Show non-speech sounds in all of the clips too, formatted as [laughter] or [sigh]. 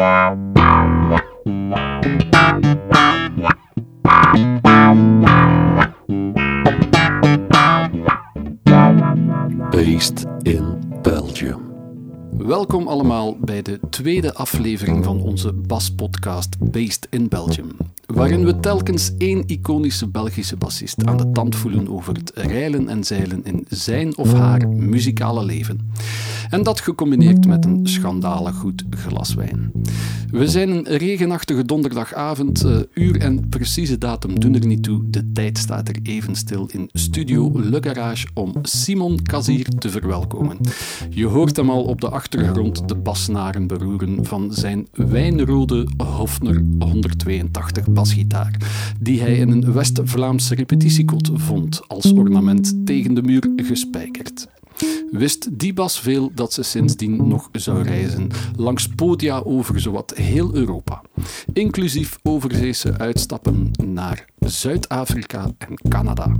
Based in Belgium. Welkom allemaal bij de tweede aflevering van onze Bas-podcast Based in Belgium, waarin we telkens één iconische Belgische bassist aan de tand voelen over het reilen en zeilen in zijn of haar muzikale leven. En dat gecombineerd met een schandalig goed glas wijn. We zijn een regenachtige donderdagavond, uh, uur en precieze datum doen er niet toe. De tijd staat er even stil in Studio Le Garage om Simon Kazier te verwelkomen. Je hoort hem al op de achtergrond de basnaren beroeren van zijn wijnrode Hofner 182 basgitaar, die hij in een West-Vlaamse repetitiekot vond als ornament tegen de muur gespijkerd wist die bas veel dat ze sindsdien nog zou reizen, langs podia over zowat heel Europa, inclusief overzeese uitstappen naar Zuid-Afrika en Canada.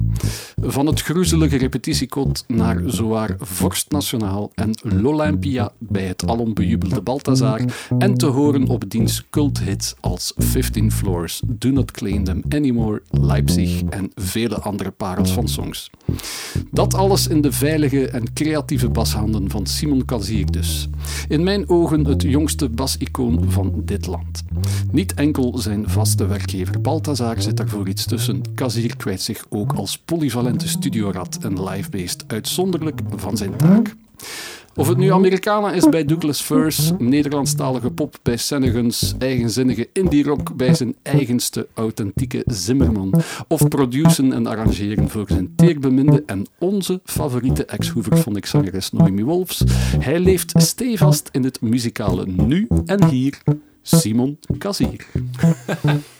Van het groezelige repetitiekot naar zowaar Vorst Nationaal en l'Olympia bij het alom bejubelde Balthazar en te horen op diens culthits als 15 Floors, Do Not Claim Them Anymore, Leipzig en vele andere parels van songs. Dat alles in de veilige en creatieve bashanden van Simon Kazier dus. In mijn ogen het jongste basicoon van dit land. Niet enkel zijn vaste werkgever Balthazar zit daarvoor tussen. Kazier kwijt zich ook als polyvalente studiorat en live-based uitzonderlijk van zijn taak. Of het nu Americana is bij Douglas Furs, Nederlandstalige pop bij Senegans, eigenzinnige indie rock bij zijn eigenste authentieke Zimmerman, of produceren en arrangeren voor zijn teerbeminde en onze favoriete ex-Hooverphonic zangeres Noemi Wolfs. Hij leeft stevast in het muzikale nu en hier. Simon Kazier. [laughs]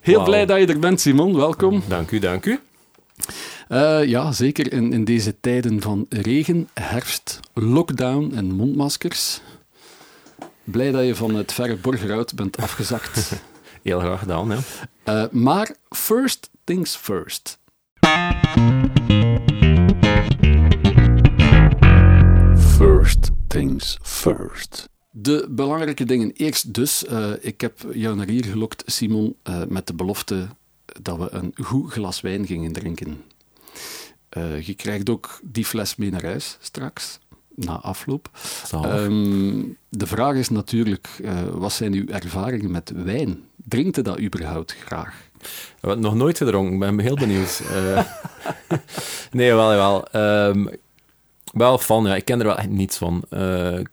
Heel blij dat je er bent, Simon. Welkom. Dank u, dank u. Uh, ja, zeker in, in deze tijden van regen, herfst, lockdown en mondmaskers. Blij dat je van het verre Borgerhout bent afgezakt. [laughs] Heel graag gedaan, ja. Uh, maar first things first. First things first. De belangrijke dingen eerst dus. Uh, ik heb jou naar hier gelokt, Simon, uh, met de belofte dat we een goed glas wijn gingen drinken. Uh, je krijgt ook die fles mee naar huis straks, na afloop. Um, de vraag is natuurlijk, wat zijn uw ervaringen met wijn? Drinkt u dat überhaupt graag? Ik heb nog nooit gedronken, ik ben heel benieuwd. [laughs] nee, wel, wel. Um, wel van, ja, ik ken er wel echt niets van ik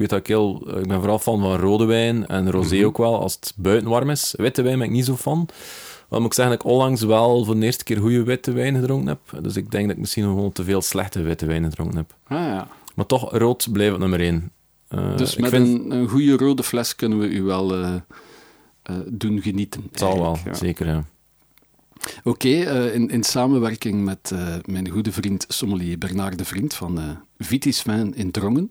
weet dat ik heel... Ik ben vooral fan van rode wijn en rosé mhm. ook wel, als het buiten warm is. Witte wijn ben ik niet zo van. Maar moet ik zeggen dat ik onlangs wel voor de eerste keer goede witte wijn gedronken heb. Dus ik denk dat ik misschien gewoon te veel slechte witte wijn gedronken heb. Ah, ja. Maar toch, rood blijft het nummer één. Uh, dus met een, een goede rode fles kunnen we u wel uh, uh, doen genieten. Het zal wel, ja. zeker, ja. Oké, okay, uh, in, in, samenwerking met uh, mijn goede vriend sommelier Bernard de Vriend van uh, Vitis Wijn in Drongen,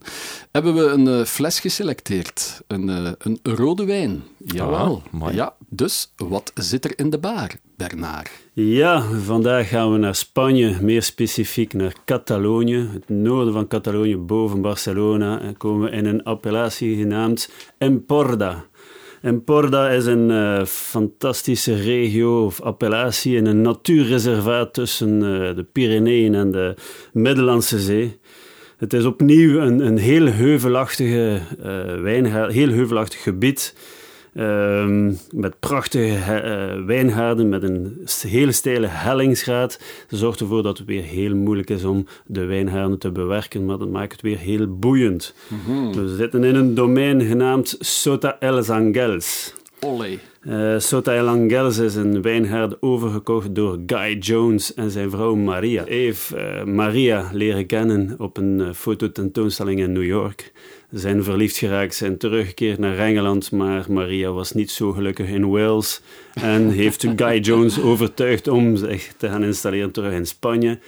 hebben we een fles geselecteerd. Een, een rode wijn. Jawel. Ah, ja, dus wat zit er in de bar, Bernard? Ja, vandaag gaan we naar Spanje, meer specifiek naar Catalonië, het noorden van Catalonië, boven Barcelona, en komen we in een appellatie genaamd Emporda. Emporda is een uh, fantastische regio of appellatie in een natuurreservaat tussen uh, de Pyreneeën en de Middellandse Zee. Het is opnieuw een, een heel heuvelachtige uh, heel heuvelachtig gebied Ehm, met prachtige uh, wijngaarden, met een hele steile hellingsgraad. Dat zorgt ervoor dat het weer heel moeilijk is om de wijngaarden te bewerken, maar dat maakt het weer heel boeiend. Mhm. We zitten in een domein genaamd Sota Els Angels. Olé. Uh, is een wijngaard overgekocht door Guy Jones en zijn vrouw Maria. Hij uh, Maria leren kennen op een uh, fototentoonstelling in New York. Ze zijn verliefd geraakt, zijn teruggekeerd naar Engeland, maar Maria was niet zo gelukkig in Wales en heeft Guy Jones [laughs] overtuigd om zich te gaan installeren terug in Spanje.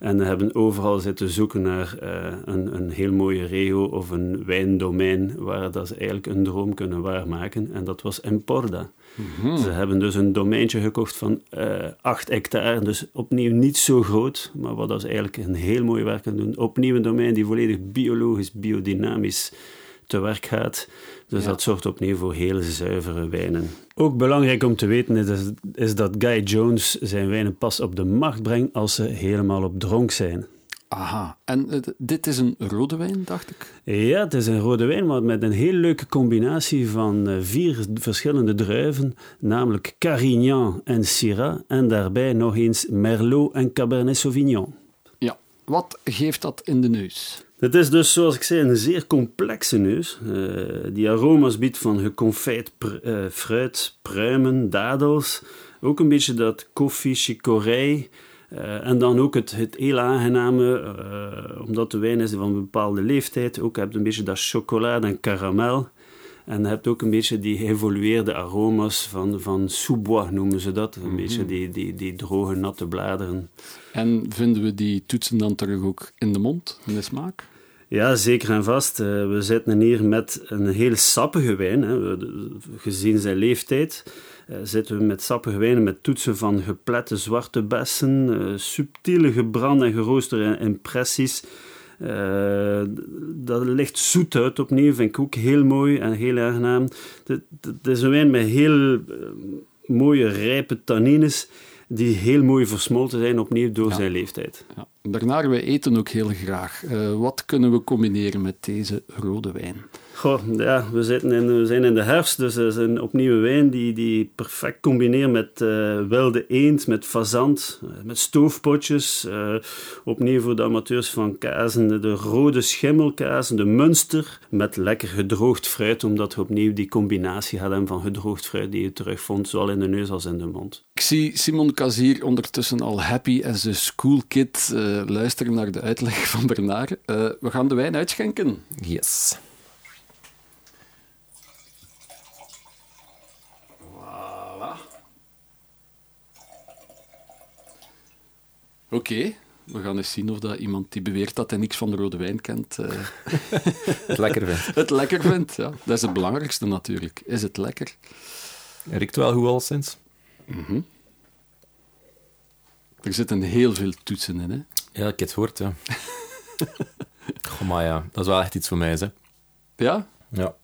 En hebben overal zitten zoeken naar uh, een, een heel mooie regio of een wijndomein waar dat ze eigenlijk een droom kunnen waarmaken. En dat was Emporda. Mhm. Ze hebben dus een domeintje gekocht van uh, 8 hectare, dus opnieuw niet zo groot, maar wat dat ze eigenlijk een heel mooi werk kunnen doen. Opnieuw een domein die volledig biologisch, biodynamisch te werk gaat. Dus dat zorgt opnieuw voor heel zuivere wijnen. Ook belangrijk om te weten is, is dat Guy Jones zijn wijnen pas op de markt brengt als ze helemaal op dronk zijn. Aha, en uh, dit is een rode wijn, dacht ik? Ja, het is een rode wijn, maar met een heel leuke combinatie van uh, vier verschillende druiven, namelijk Carignan en Syrah, en daarbij nog eens Merlot en Cabernet Sauvignon. Ja, wat geeft dat in de neus? Het is dus, zoals ik zei, een zeer complexe neus. Uh, die aroma's biedt van geconfijt pr fruit, pruimen, dadels. Ook een beetje dat koffie, chicorée. Uh, en dan ook het, het heel aangename, omdat de wijn is van een bepaalde leeftijd, ook heb je een beetje dat chocolade en karamel. En je hebt ook een beetje die geëvolueerde aroma's van, van sous-bois, noemen ze dat. Een mm -hmm. beetje die, die, die droge, natte bladeren. En vinden we die toetsen dan terug ook in de mond, in de smaak? Ja, zeker en vast. Uh, we zitten hier met een heel sappige wijn, hè. gezien zijn leeftijd. Uh, zitten we met sappige wijnen met toetsen van geplette zwarte bessen, uh, subtiele gebrande en geroosterde impressies. Uh, dat ligt zoet uit opnieuw, vind ik ook heel mooi en heel aangenaam. Het is een wijn met heel mooie rijpe tannines die heel mooi versmolten zijn opnieuw door Ja. zijn leeftijd. Ja. Daarnaar, wij eten ook heel graag. Uh, wat kunnen we combineren met deze rode wijn? Goh, ja, we, zitten in, we zijn in de herfst, dus er is een opnieuw wijn die, die perfect combineert met uh, wilde eend, met fazant, uh, met stoofpotjes. Uh, opnieuw voor de amateurs van kazen, de, de rode schimmelkazen, de Munster, met lekker gedroogd fruit, omdat je opnieuw die combinatie had van gedroogd fruit die je terugvond, zowel in de neus als in de mond. Ik zie Simon Kazier ondertussen al happy as a school kid luisteren naar de uitleg van Bernard. we gaan de wijn uitschenken. Yes. Oké, okay. we gaan eens zien of dat iemand die beweert dat hij niks van de rode wijn kent... Uh... [laughs] het lekker vindt. [laughs] het lekker vindt, ja. Dat is het belangrijkste natuurlijk. Is het lekker? Het riekt wel goed al sinds. Mm -hmm. Er zitten heel veel toetsen in, hè? Ja, ik heb het gehoord, ja. [laughs] Goh, maar ja, dat is wel echt iets voor mij, hè. Ja? Ja.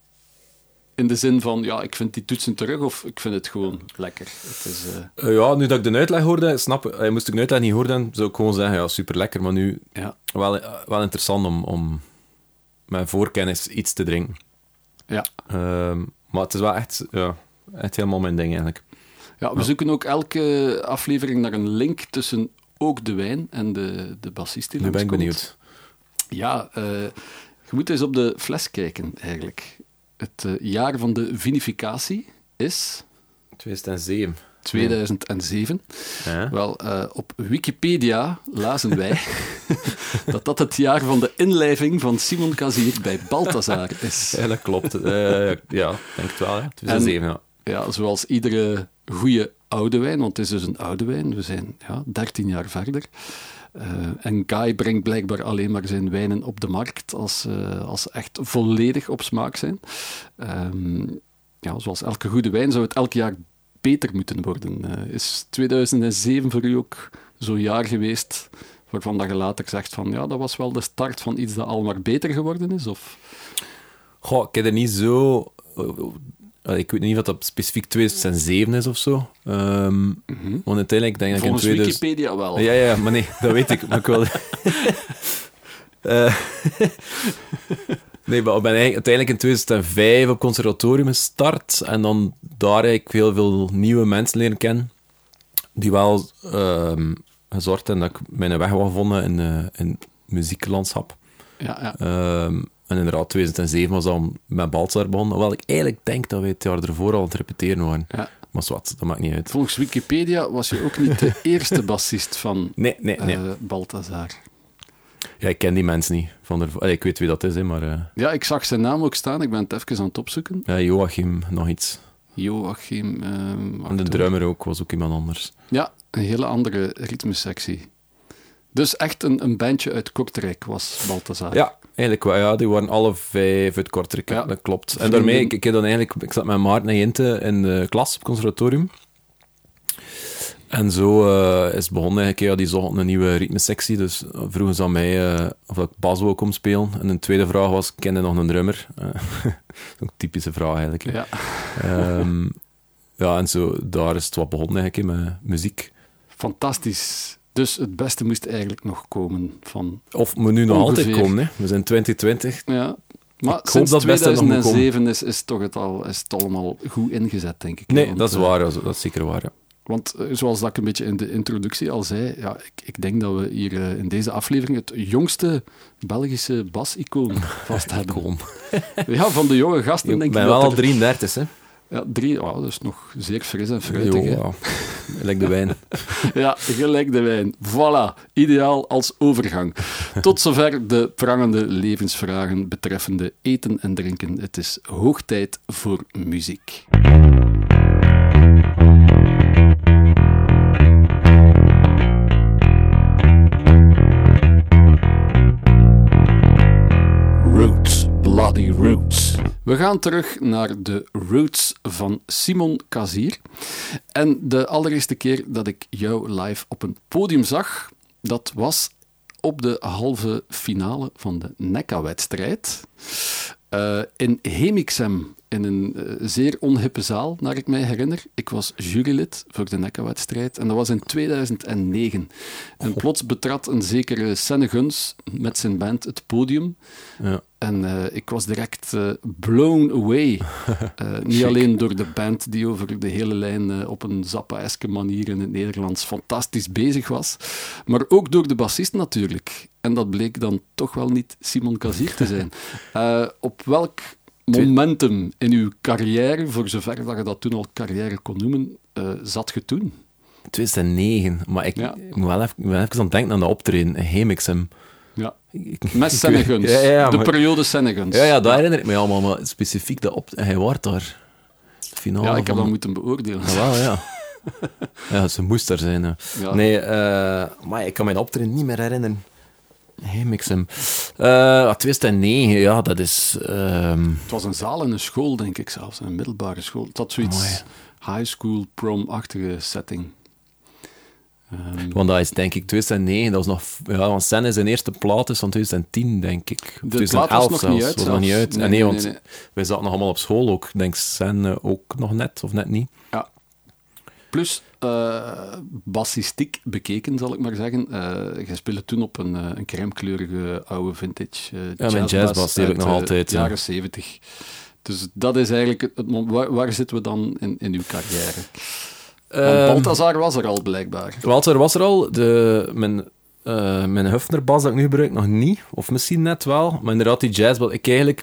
In de zin van, ja, ik vind die toetsen terug of ik vind het gewoon lekker. Het is, uh... Uh, ja, nu dat ik de uitleg hoorde, snap, uh, moest ik de uitleg niet horen, zou ik gewoon zeggen, ja, super lekker. Maar nu, ja. wel, wel interessant om, om mijn voorkennis iets te drinken. Ja. Ehm, maar het is wel echt, ja, echt helemaal mijn ding eigenlijk. Ja, we ja. zoeken ook elke aflevering naar een link tussen ook de wijn en de, de bassist die Nu ben ik benieuwd. Ja, je moet eens op de fles kijken, eigenlijk. Het uh, jaar van de vinificatie is... 2007. 2007. Ja. Wel, uh, op Wikipedia lazen wij [laughs] dat dat het jaar van de inlijving van Simon Kazier bij Balthazar is. [laughs] Ja, dat klopt. Uh, ja, denk het wel. Ja. 2007, en, ja. ja. Zoals iedere goede oude wijn, want het is dus een oude wijn, we zijn ja, 13 jaar verder. Uh, en Guy brengt blijkbaar alleen maar zijn wijnen op de markt als, uh, als ze echt volledig op smaak zijn. Um, ja, zoals elke goede wijn zou het elk jaar beter moeten worden. Uh, is 2007 voor u ook zo'n jaar geweest waarvan dat je later zegt van ja, dat was wel de start van iets dat al maar beter geworden is? Of? Goh, ik heb er niet zo ik weet niet of dat specifiek 2007 is of zo. Um. Want uiteindelijk denk ik Volgens in 2000... Wikipedia wel. Ja, ja, maar nee, dat weet ik. Maar ik uh... [laughs] [laughs] nee, maar ik ben uiteindelijk in 2005 op conservatorium gestart. En dan daar eigenlijk heel veel nieuwe mensen leren kennen. Die wel um, gezorgd hebben dat ik mijn weg wel gevonden in, uh, in het muzieklandschap. Ja, ja. Um, en inderdaad, 2007 was dan met Baltzar begonnen. Hoewel ik eigenlijk denk dat we het jaar ervoor al aan het repeteren waren. Ja. Maar zwart, dat maakt niet uit. Volgens Wikipedia was je ook niet de [laughs] eerste bassist van nee, nee, nee. Uh, Balthazar. Ja, ik ken die mensen niet. Van der... Ik weet wie dat is, hè, maar... Uh... Ja, ik zag zijn naam ook staan. Ik ben het even aan het opzoeken. Ja, Joachim, nog iets. Joachim... Uh, en de drummer ook, was ook iemand anders. Ja, een hele andere ritmesectie. Dus echt een, een bandje uit Kortrijk was Balthazar. Ja, eigenlijk wel. Ja, die waren alle vijf uit Kortrijk. Ja. Dat klopt. En daarmee, ik, ik heb dan eigenlijk... Ik zat met Maarten en Jinte in de klas op conservatorium. En zo eh, is het begonnen eigenlijk. Ja, die zochten een nieuwe ritmesectie. Dus vroegen ze aan mij eh, of ik bas wou komen spelen. En een tweede vraag was, kende nog een drummer? [laughs] Eh, een typische vraag eigenlijk. Ja. Ehm, ja, en zo, daar is het wat begonnen eigenlijk, met muziek. Fantastisch. Dus het beste moest eigenlijk nog komen van... Of moet nu nog altijd Ongeveer. komen, hè. We zijn 2020. Ja. Maar sinds dat het beste nog moet 2007 is, is, toch het al, is het allemaal goed ingezet, denk ik. Nee, Want, dat is eh, waar. Dat is, zeker waar, ja. Want eh, zoals dat ik een beetje in de introductie al zei, ja, ik, ik denk dat we hier eh, in deze aflevering het jongste Belgische bas-icoon [laughs] vast hebben. Ja, van de jonge gasten Ik denk ben ik wel dat al er- 33, hè. Ja, drie, oh, dat is nog zeer fris en fruitig. Jo, ja. Lijkt de wijn. [laughs] Ja, gelijk de wijn. Voilà, ideaal als overgang. Tot zover de prangende levensvragen betreffende eten en drinken. Het is hoog tijd voor muziek. Bloody roots. We gaan terug naar de roots van Simon Kazier. En de allereerste keer dat ik jou live op een podium zag, dat was op de halve finale van de NECA-wedstrijd. Eh, in Hemixem, in een eh, zeer onhippe zaal, naar ik mij herinner. Ik was jurylid voor de NECA-wedstrijd en dat was in 2009. En plots betrad een zekere Senne Guns met zijn band het podium. Ja. En eh, ik was direct eh, blown away. [laughs] Eh, niet alleen door de band die over de hele lijn op een Zappa-eske manier in het Nederlands fantastisch bezig was, maar ook door de bassist natuurlijk. En dat bleek dan toch wel niet Simon Kazier te zijn. [laughs] Op welk momentum in uw carrière, voor zover dat je dat toen al carrière kon noemen, zat je toen? 2009. Maar ik, Ja. moet wel even, ben even aan denken aan de optreden in Hemixem. Ja. Met ik- Senneguns. Ja, ja, de maar- periode Senneguns. Ja, ja, dat herinner ik me allemaal, maar specifiek dat op... Hij was daar. Finale Ja, ik heb dat moeten beoordelen. Ja, wel, ja. [laughs] ja, ze moest er zijn. Ja. Nee, eh, maar ik kan mijn optreden niet meer herinneren. Hemixem. Eh 2009, ja, dat is... ehm, Het was een zaal en een school, denk ik zelfs. Een middelbare school. Het had zoiets high school prom-achtige setting. Ehm, want dat is denk ik 2009, dat was nog... Ja, want Sen is zijn eerste plaat is van 2010, denk ik. De 2011 plaat was nog zelfs. niet uit. was nog niet uit. Ah, Nee, want nee. wij zaten nog allemaal op school ook. Ik denk Sen eh, ook nog net, of net niet. Ja. Plus, eh bassistiek bekeken, zal ik maar zeggen. Eh je speelde toen op een, eh, een crèmekleurige oude vintage eh mijn jazzbas, die heb ik nog altijd, ja. jaren zeventig. Dus dat is eigenlijk... Het, waar, waar zitten we dan in, in uw carrière? Want Ehm, Balthazar was er al, blijkbaar. Walter was er al. De, mijn, eh mijn Hufner-bas dat ik nu gebruik nog niet. Of misschien net wel. Maar inderdaad, die jazzbas... Ik eigenlijk...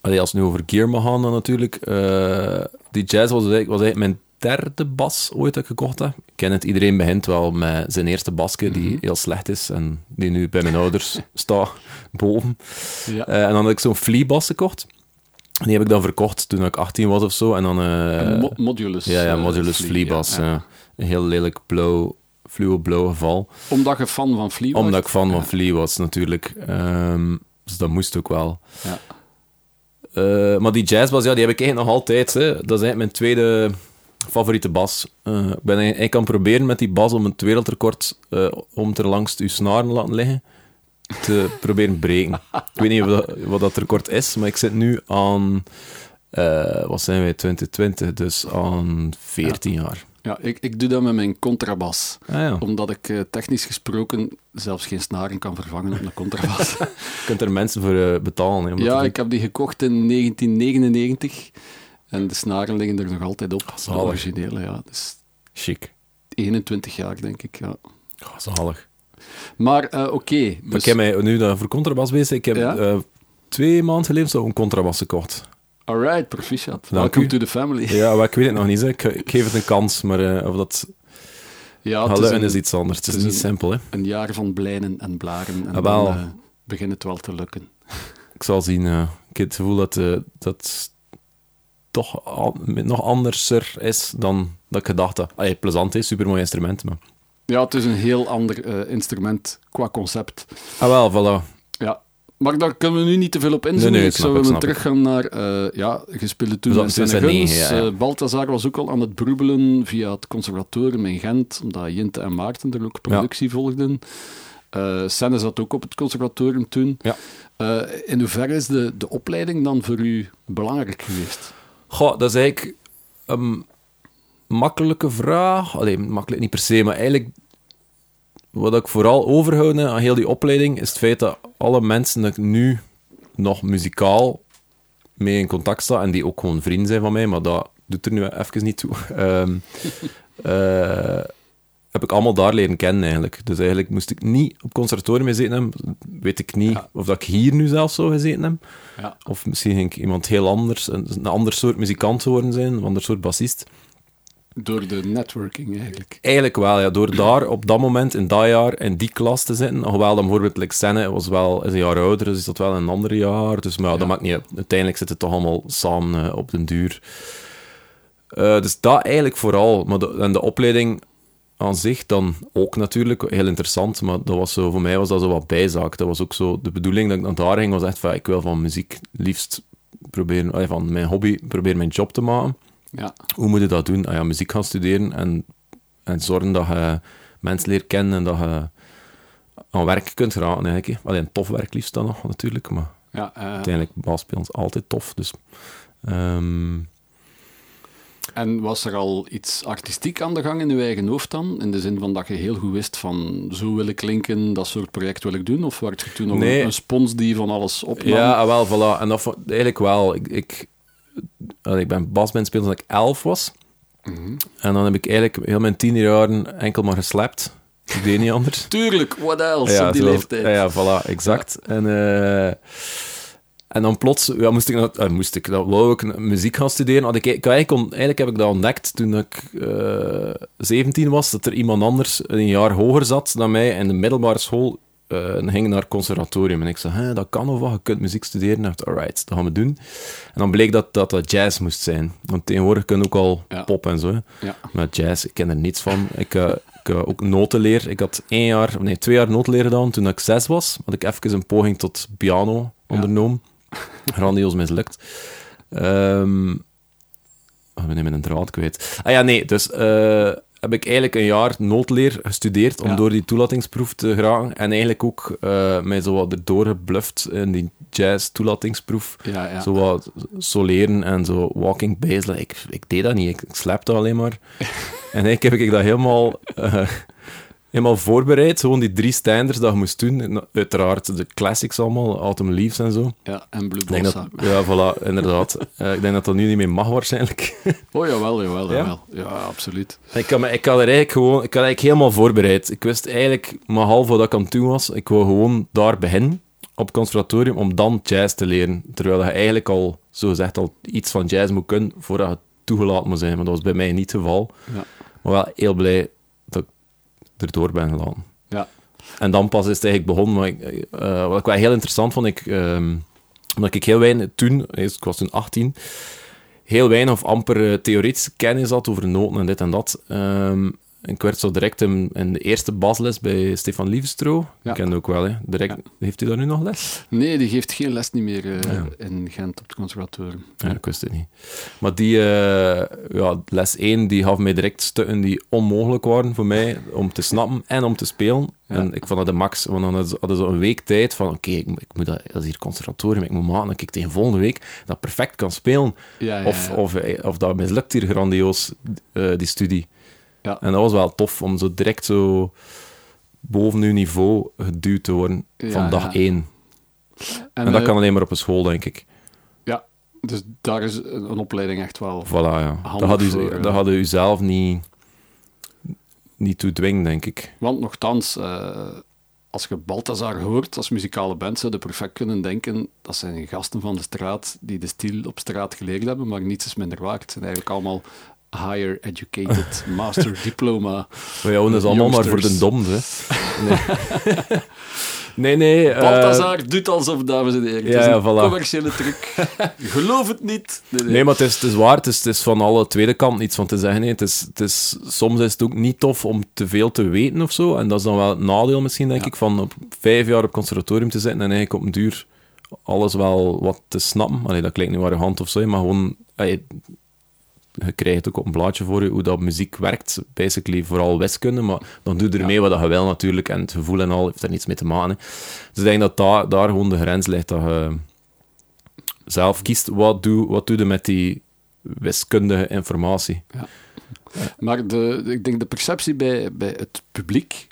Allee, als het nu over gear mag gaan dan natuurlijk. eh, die jazz was eigenlijk, was eigenlijk mijn derde bas ooit dat ik gekocht heb. Ik ken het, iedereen begint wel met zijn eerste basje die heel slecht is. En die nu bij mijn ouders [laughs] staat, boven. Ja. Eh, en dan had ik zo'n Flea-bas gekocht. Die heb ik dan verkocht toen ik 18 was of zo. En dan... eh, mo- modulus. ja, ja, eh, modulus Flea, ja, ja. ja. Een heel lelijk blauw, fluo blauw geval. Omdat je fan van Flea was? Omdat ik fan van. Flea was, natuurlijk. Ehm, dus dat moest ook wel. Ja. Eh, maar die jazzbas, ja, die heb ik eigenlijk nog altijd. Hè. Dat is eigenlijk mijn tweede favoriete bas. Eh, ik ben aan het proberen met die bas om het wereldrecord eh, om er langs uw snaren te laten liggen te proberen breken. Ik weet niet wat dat, wat dat record is, maar ik zit nu aan... eh, wat zijn wij, 2020, dus aan 14 jaar. Ja, ik, ik doe dat met mijn contrabas. Ah, ja. Omdat ik eh, technisch gesproken zelfs geen snaren kan vervangen op een contrabas. [laughs] Je kunt er mensen voor eh, betalen. Hè, ja, ik heb die gekocht in 1999. En de snaren liggen er nog altijd op. De zalig. originele, ja. Dus Chic. 21 jaar, denk ik, ja. Zalig. Maar eh, oké. Maar dus, ik heb mij nu dat voor contrabas bezig. Ik heb Ja? eh, twee maanden geleden zo een contrabas gekocht. Alright, proficiat. Dank Welcome u. to the family. Ja, maar ik weet het nog niet. Ik, ik geef het een kans, maar eh, of dat Ja, het is lukken een, is iets anders. Het is, het is niet een- simpel. Hè. een jaar van blijnen en blaren. En Ah, dan eh, begint het wel te lukken. [laughs] Ik zal zien. ik heb het gevoel dat eh, dat toch al- nog anderser is dan dat ik gedacht had. Allee, plezant is, supermooi instrument. Maar... Ja, het is een heel ander eh, instrument qua concept. Ah wel, voilà. Ja, Maar daar kunnen we nu niet te veel op inzoomen. Nee, nee, ik zou willen teruggaan naar... eh, ja, je speelde toen Dat in ja, ja. Eh, Balthazar was ook al aan het broebelen via het conservatorium in Gent, omdat Jinte en Maarten er ook productie volgden. Eh Senne zat ook op het conservatorium toen. Ja. In hoeverre is de, de opleiding dan voor u belangrijk geweest? Goh, dat is eigenlijk een makkelijke vraag. Allee, makkelijk niet per se, maar eigenlijk wat ik vooral overhoud hè, aan heel die opleiding is het feit dat alle mensen dat ik nu nog muzikaal mee in contact sta en die ook gewoon vrienden zijn van mij, maar dat doet er nu even niet toe. [laughs] Ehm, eh, heb ik allemaal daar leren kennen eigenlijk. Dus eigenlijk moest ik niet op conservatorium gezeten hebben. Weet ik niet Ja. of dat ik hier nu zelf zou gezeten heb. Ja. Of misschien ging ik iemand heel anders, een, een ander soort muzikant worden zijn, een ander soort bassist. Door de networking eigenlijk. Eigenlijk wel, ja. Door daar op dat moment, in dat jaar, in die klas te zitten. Hoewel dan bijvoorbeeld like Senne was wel is een jaar ouder, dus is dat wel een ander jaar. Dus maar ja, dat maakt niet uit. Uiteindelijk zitten het toch allemaal samen eh, op den duur. Eh, dus dat eigenlijk vooral. Maar de, en de opleiding aan zich dan ook natuurlijk heel interessant, maar dat was zo, voor mij was dat zo wat bijzaak. Dat was ook zo, de bedoeling dat ik naar daar ging was echt van, ik wil van muziek liefst proberen, van mijn hobby proberen mijn job te maken. Ja. Hoe moet je dat doen? Ah ja, muziek gaan studeren en, en zorgen dat je mensen leert kennen en dat je aan werk kunt geraken eigenlijk. Alleen tof werk liefst dan nog natuurlijk, maar Ja, eh, uiteindelijk basspelen is altijd tof. Dus, ehm, En was er al iets artistiek aan de gang in uw eigen hoofd dan? In de zin van dat je heel goed wist van zo wil ik klinken, dat soort project wil ik doen? Of werd je toen nog Nee. een, een spons die van alles opnam? ja, ah, wel, voilà. En dat eigenlijk wel. Ik, ik, ik ben basband spelen toen ik elf was. Mhm. En dan heb ik eigenlijk heel mijn tienerjaren enkel maar geslapt. Ik deed niet [laughs] anders. Tuurlijk, what else op die zo- leeftijd? Ja, ja, voilà, exact. En, eh, en dan plots ja, moest ik, eh, moest ik dat wou ik muziek gaan studeren. Had ik, ik, eigenlijk, on- eigenlijk heb ik dat ontdekt toen ik eh 17 was, dat er iemand anders een jaar hoger zat dan mij in de middelbare school en ging naar het conservatorium. En ik zei, "Hè, dat kan of wat, je kunt muziek studeren. En ik dacht, alright, dat gaan we doen. En dan bleek dat dat, dat jazz moest zijn. Want tegenwoordig kun je ook al Ja. pop en zo. Ja. Maar jazz, ik ken er niets van. Ik, eh, ik eh, ook notenleer. Ik had één jaar, nee, twee jaar notenleer gedaan toen ik zes was. Had ik even een poging tot piano ondernomen. [laughs] Grandioos mislukt. Ehm ik ben even een draad kwijt. Ah ja, nee, dus eh, heb ik eigenlijk een jaar noodleer gestudeerd om Ja. door die toelatingsproef te geraken. En eigenlijk ook eh, mij zo wat erdoor gebluft in die jazz toelatingsproef. Ja, ja. Zo wat soleren en zo walking bass. Ik, ik deed dat niet, ik, ik slapte alleen maar. [laughs] en eigenlijk heb ik dat helemaal, eh, helemaal voorbereid. Gewoon die drie standards dat je moest doen. En uiteraard de classics allemaal, Autumn Leaves en zo. ja, en Blue Bossa. ja, voilà, inderdaad. Eh, ik denk dat dat nu niet meer mag waarschijnlijk. [laughs] Oh, jawel, jawel, Ja? jawel. Ja, absoluut. ik, had, me- ik had er eigenlijk gewoon, ik had eigenlijk helemaal voorbereid. Ik wist eigenlijk maar half wat ik aan het doen was. Ik wou gewoon daar beginnen op het conservatorium om dan jazz te leren. Terwijl je eigenlijk al, zo gezegd, al iets van jazz moet kunnen voordat je toegelaten moet zijn. Maar dat was bij mij niet het geval. Ja. Maar wel heel blij erdoor ben gelaten. Ja. En dan pas is het eigenlijk begonnen. Maar ik, eh, wat ik wel heel interessant vond, ik, ehm, omdat ik heel weinig toen, eh, ik was toen 18, heel weinig of amper eh, theoretische kennis had over noten en dit en dat. Ehm, ik werd zo direct in, in de eerste basles bij Stefan Liefstro. Ja. Ik ken ook wel, hè. Direct, Heeft hij daar nu nog les? Nee, die geeft geen les niet meer eh, Ja. in Gent op het conservatorium. Ja, ik wist het niet. Maar die, eh, ja, les 1, die gaf mij direct stukken die onmogelijk waren voor mij om te snappen en om te spelen. En ik vond dat de max, want dan hadden ze- een week tijd van, oké, ik, ik moet dat, dat is hier conservatorium, ik moet maken dat ik tegen volgende week dat perfect kan spelen. Of, of, eh, of dat mislukt hier grandioos, die studie. Ja. En dat was wel tof, om zo direct zo boven uw niveau geduwd te worden Ja, van dag ja. één. En, dat eh, kan alleen maar op een school, denk ik. Ja, dus daar is een opleiding echt wel... Voilà, ja. Dat hadden voor, u, eh, dat hadden u zelf niet, niet toe dwingen, denk ik. Want nogthans, eh, als je Balthazar hoort als muzikale band, zou je perfect kunnen denken dat zijn gasten van de straat die de stil op straat geleerd hebben, maar niets is minder waard. Het zijn eigenlijk allemaal higher educated, [laughs] master diploma. Maar ja, dat is allemaal maar voor de doms, hè. Nee, [laughs] nee. nee eh, Balthazar doet alsof, dames en heren. ja, het is een voilà. commerciële truc. [laughs] Geloof het niet. Nee, nee. Nee, maar het is, het is waar. Het is, het is van alle tweede kant niets van te zeggen. hè. Het is, het is, soms is het ook niet tof om te veel te weten of zo. En dat is dan wel het nadeel misschien, denk Ja. ik, van op vijf jaar op conservatorium te zitten en eigenlijk op een duur alles wel wat te snappen. Allee, dat klinkt nu arrogant of zo, maar gewoon... allee, je krijgt ook op een blaadje voor je hoe dat muziek werkt. Basically vooral wiskunde, maar dan doe je ermee wat je wil natuurlijk. En het gevoel en al heeft er niets mee te maken. hè. Dus ik denk dat daar, daar gewoon de grens ligt. Dat je zelf kiest wat doe, wat doe je met die wiskundige informatie. Maar de, ik denk de perceptie bij, bij het publiek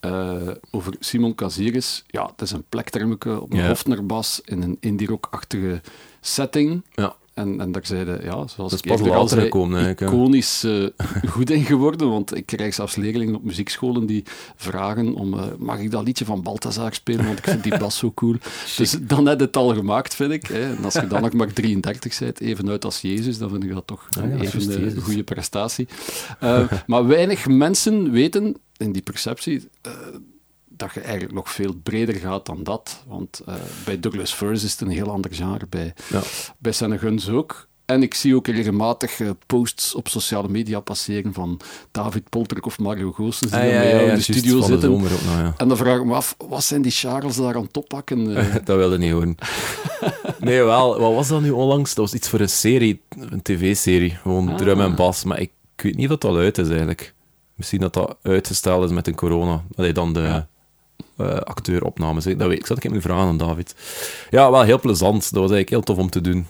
eh, over Simon Casiris, ja, het is een plektermeke op een Ja. Hofnerbas in een indie rock-achtige setting. Ja. En, en daar zeiden, ja, zoals Dat is ik pas eerder later al zei, gekomen, iconisch eh, [laughs] goed in geworden, want ik krijg zelfs leerlingen op muziekscholen die vragen om, eh, mag ik dat liedje van Balthazar spelen, want ik vind die bas zo cool. [laughs] dus dan heb je het al gemaakt, vind ik. Hè. En als je dan nog maar 33 bent, even uit als Jezus, dan vind ik dat toch Ah ja, even een Jezus. goede prestatie. Eh, maar weinig mensen weten in die perceptie eh, dat je eigenlijk nog veel breder gaat dan dat. Want eh, bij Douglas Furs is het een heel ander genre, bij, Ja. bij Senne Guns ook. En ik zie ook regelmatig eh, posts op sociale media passeren van David Polterk of Mario Goossens die Ah, ja, in de studio de zitten. ja. En dan vraag ik me af, wat zijn die Charles daar aan het oppakken? Eh, [laughs] dat wilde niet horen. [laughs] Nee, wel. Wat was dat nu onlangs? Dat was iets voor een serie, een tv-serie. Gewoon Ah. drum en bas. Maar ik, ik weet niet of dat uit is, eigenlijk. Misschien dat dat uitgesteld is met een corona. Allee, dan de Eh, acteuropnames. Dat weet ik. Zat ik hem nu vragen aan David. Ja, wel heel plezant. Dat was eigenlijk heel tof om te doen.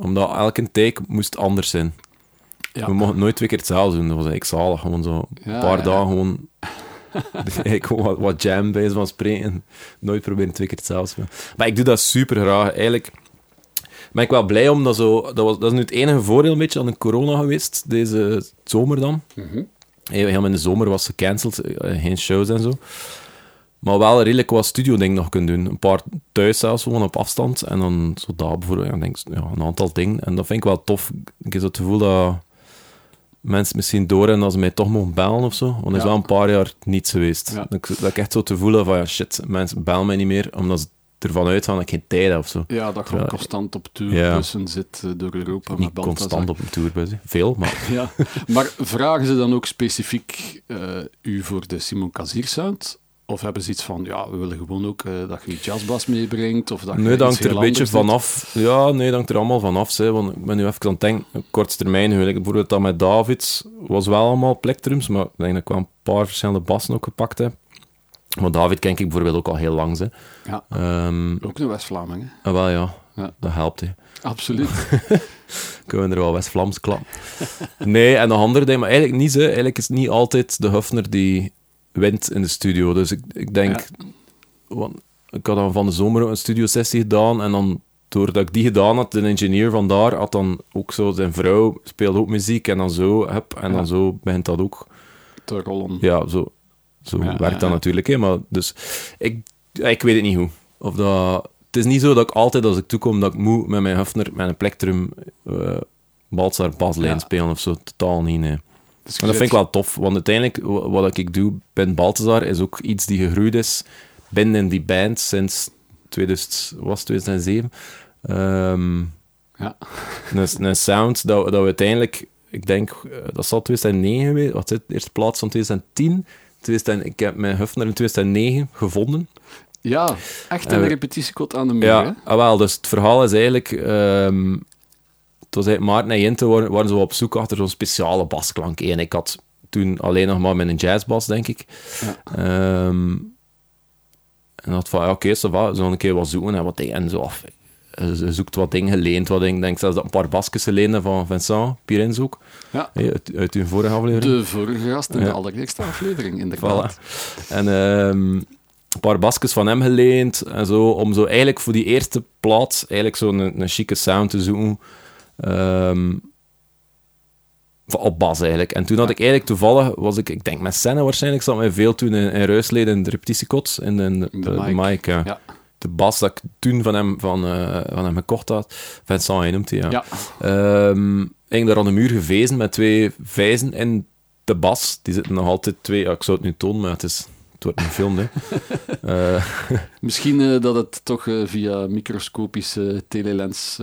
Omdat elke take moest anders zijn. ja. We mochten nooit twee keer hetzelfde doen. Dat was eigenlijk zalig. Gewoon zo een Ja, paar ja. dagen gewoon... [laughs] gewoon wat, wat jam bij van spreken. Nooit proberen twee keer hetzelfde te. Maar ik doe dat super graag. Eigenlijk ben ik wel blij om dat zo... Dat, was, dat is nu het enige voordeel een beetje aan de corona geweest. Deze zomer dan. Mhm. Helemaal in de zomer was gecanceld. eh, Geen shows en zo. Maar wel redelijk wat studio-ding nog kunnen doen. Een paar thuis zelfs, gewoon op afstand. En dan zo daar bijvoorbeeld, ja, denk, ja, een aantal dingen. En dat vind ik wel tof. Ik heb zo het gevoel dat mensen misschien door en dat ze mij toch mogen bellen of zo. Want er is Ja. wel een paar jaar niets geweest. Ja. Dat, ik, dat ik echt zo te voelen van, ja, shit, mensen bellen mij niet meer, omdat ze ervan uitgaan dat ik geen tijd heb of zo. Ja, dat gewoon constant op Ja. tourbussen zit eh, door Europa. met Niet Balthazar. constant op een tourbus. hè. Veel, maar... [laughs] Ja, maar vragen ze dan ook specifiek eh, u voor de Simon Kazir sound? Of hebben ze iets van, ja, we willen gewoon ook eh, dat je jazzbas meebrengt? Of dat Nee, dat hangt er een beetje vanaf. Ja, nee, dat hangt er allemaal vanaf. Hè, want ik ben nu even aan het denken, korte termijn, bijvoorbeeld dat met Davids was wel allemaal plektrums, maar ik denk dat ik wel een paar verschillende bassen ook gepakt heb. Maar David ken ik bijvoorbeeld ook al heel lang. Hè. Ja, Ehm, ook een West-Vlaming, hè? ah, wel ja, Ja. dat helpt. Hè. Absoluut. [laughs] Kunnen we er wel West-Vlaams klappen. nee, en nog andere dingen, maar eigenlijk niet. Hè. Eigenlijk is het niet altijd de Hufner die wint in de studio. Dus ik, ik denk, want ik had dan van de zomer een studiosessie gedaan en dan doordat ik die gedaan had, de engineer van daar had dan ook zo, zijn vrouw speelde ook muziek en dan zo, hup, en Ja. dan zo begint dat ook. Te rollen. Ja, zo, zo Ja, werkt dat natuurlijk, hè, maar dus, ik, ik weet het niet hoe. Of dat, het is niet zo dat ik altijd als ik toekom, dat ik moet met mijn Hufner, met een plektrum, uh, Baltzar baslijn spelen of zo, totaal niet, nee. Dus dat vind ik zit- wel tof, want uiteindelijk, wa- wat ik doe binnen Balthazar, is ook iets die gegroeid is binnen in die band sinds 2000, was 2007. Ehm, Ja. een, een sound dat, dat we uiteindelijk, ik denk, eh, dat zal 2009 geweest, wat het, de eerste plaats van 2010. 2000, ik heb mijn Hufner in 2009 gevonden. Ja, echt En een we- repetitiekot aan de muur? Ja, ah, wel, dus het verhaal is eigenlijk... ehm, was eigenlijk Maarten en Jente waren, waren zo op zoek achter zo'n speciale basklank. En ik had toen alleen nog maar met een jazzbas, denk ik. Ja. Ehm, en had van, ja, oké, zo een keer wat zoeken en wat dingen. En zo af. Ze zoekt wat dingen, geleend wat dingen. Ik denk zelfs dat een paar basjes geleend van Vincent Pirins ook. Ja. Hey, uit, uit uw vorige aflevering. De vorige gast in Ja. de allereerste aflevering, inderdaad. Voilà. En ehm, een paar basjes van hem geleend en zo, om zo eigenlijk voor die eerste plaats eigenlijk zo'n een, een chique sound te zoeken. Van- op bas eigenlijk. En toen had ik eigenlijk toevallig, was ik, ik denk met scène waarschijnlijk, zat mij veel toen in, in Ruisleden in de repetitiekot, in de, de, de de mic. mic, ja. Ja. De bas dat ik toen van hem, van, eh, van hem gekocht had. Vincent, hij noemt hij, ja. Ja. Ehm, ik daar aan de muur gevezen met twee vijzen in de bas. Die zitten nog altijd twee... Ja, ik zou het nu tonen, maar het, is, het wordt een film, hè. [laughs] Eh, [laughs] Misschien eh, dat het toch eh, via microscopische telelens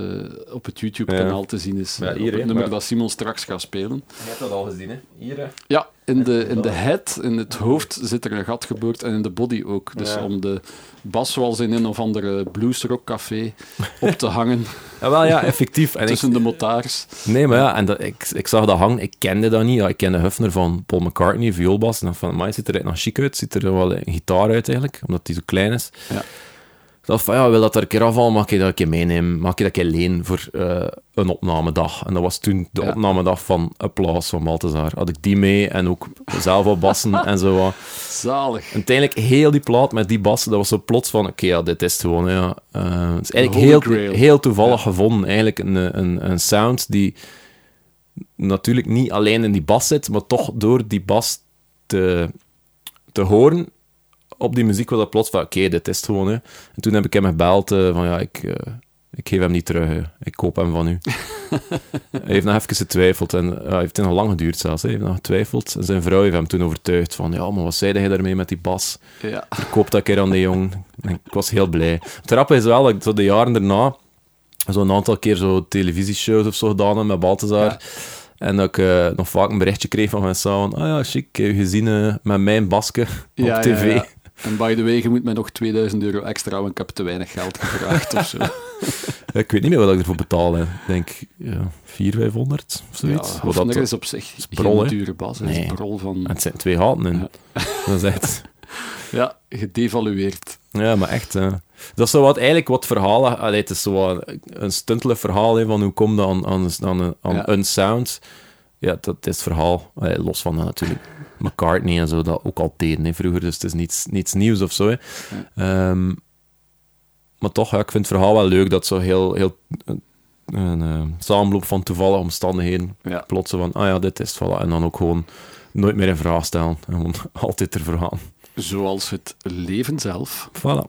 op het YouTube-kanaal Ja. te zien is. Ja, hier, het nummer maar- dat Simon straks gaat spelen. Je hebt dat al gezien, hè? Hier, hè? Ja, in de, in de head, in het hoofd, zit er een gat geboord en in de body ook. Dus Ja. om de bas zoals in een of andere bluesrockcafé op te hangen [laughs] Ja, wel ja, effectief. En ik, tussen de motaars. nee, maar ja, en dat, ik, ik zag dat hangen. Ik kende dat niet. Ja, ik kende Huffner van Paul McCartney, vioolbas. En dan van, maar ziet er echt nog chic uit. Ziet er wel een gitaar uit eigenlijk, omdat die zo klein is. Ja. Dacht van, ja, wil dat er een keer afvallen, mag ik dat een keer meenemen? Mag ik dat een keer lenen voor eh, een opnamedag? En dat was toen de Ja. opnamedag van Applaus van Balthazar. Had ik die mee en ook zelf wat bassen en zo wat. Zalig. En uiteindelijk heel die plaat met die bassen, dat was zo plots van, oké, ja, dit is het gewoon, ja. Eh, het is eigenlijk heel, heel toevallig gevonden, eigenlijk een, een, een sound die natuurlijk niet alleen in die bas zit, maar toch door die bas te, te horen op die muziek was dat plots van, oké, dit is het gewoon, hè. En toen heb ik hem gebeld eh, van, ja, ik, eh, ik geef hem niet terug, hè. ik koop hem van u. [laughs] hij heeft nog even getwijfeld en ja, heeft het nog lang geduurd zelfs, hè. hij heeft nog getwijfeld. En zijn vrouw heeft hem toen overtuigd van, ja, maar wat zei hij daarmee met die bas? Ja. verkoop dat keer aan de jong. Ik was heel blij. Het grappige is wel dat ik zo de jaren daarna zo'n aantal keer zo televisieshows of zo gedaan heb met Balthazar. Ja. En dat ik eh, nog vaak een berichtje kreeg van mensen van, ah ja, chic, heb je gezien met mijn basje op ja, tv. ja. En by the way, je moet mij nog 2000 euro extra, want ik heb te weinig geld gevraagd of zo. [laughs] Ik weet niet meer wat ik ervoor betaalde. Ik denk ja, 400, 500 of zoiets. Ja, Wat dat, is op zich geen hè? dure bas. Het is Nee. brol van... en het zijn twee gaten in. [laughs] Dat is echt... [laughs] Ja, gedevalueerd. Ja, maar echt. dat is zo wat, eigenlijk wat verhalen. Allee, het is zo wat een stuntelig verhaal hè, van hoe kom je aan, aan, aan, aan Ja. een sound. Ja, dat is het verhaal. Allee, los van dat natuurlijk McCartney en zo dat ook al deden hè, vroeger. Dus het is niets, niets nieuws of zo. Hè. Ehm, maar toch, ja, ik vind het verhaal wel leuk dat zo heel, heel een, een eh, samenloop van toevallige omstandigheden. Ja. Plots van, ah ja, dit is het. Voilà. En dan ook gewoon nooit meer in vraag stellen. En gewoon [laughs] altijd ervoor gaan. Zoals het leven zelf. Voilà.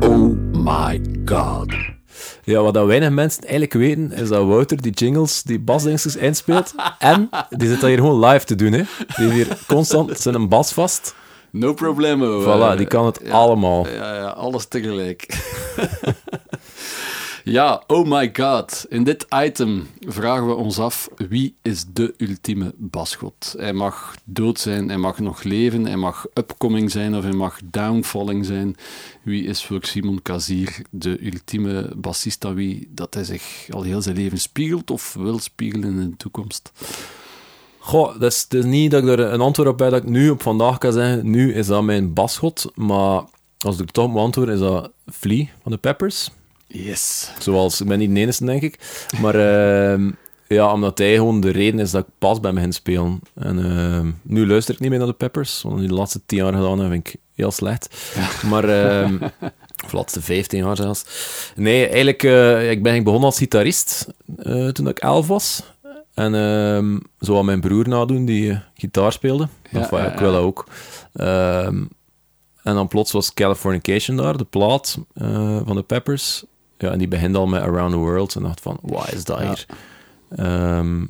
Oh my god. Ja, wat dat weinig mensen eigenlijk weten, is dat Wouter die jingles, die basdingsters inspeelt. [laughs] en die zit dat hier gewoon live te doen. Hè. Die heeft hier constant zijn bas vast. No problemo. Voilà, eh, die kan het ja. allemaal. Ja, ja, alles tegelijk. [laughs] ja, oh my god. In dit item vragen we ons af, wie is de ultieme basgod? Hij mag dood zijn, hij mag nog leven, hij mag upcoming zijn of hij mag downfalling zijn. Wie is voor Simon Kazier de ultieme bassist wie dat hij zich al heel zijn leven spiegelt of wil spiegelen in de toekomst? Goh, het is niet dat ik er een antwoord op heb dat ik nu op vandaag kan zeggen, nu is dat mijn basgod. Maar als ik toch is dat Flea van de Peppers. Yes. Zoals, ik ben niet de enige, denk ik. Maar ehm, ja, omdat hij gewoon de reden is dat ik pas bij me begin spelen. En ehm, nu luister ik niet meer naar de Peppers, want die de laatste tien jaar gedaan heb, vind ik heel slecht. Maar, ehm [laughs] of de laatste vijftien jaar zelfs. Nee, eigenlijk, eh, ik ben eigenlijk begonnen als gitarist eh, toen ik elf was. En zo aan mijn broer nadoen, die eh, gitaar speelde. Ja, of, ja, ik dat ook. En dan plots was Californication daar, de plaat van de Peppers. Ja, en die begint al met Around the World. En dacht van, wat is dat Ja. hier? Ehm,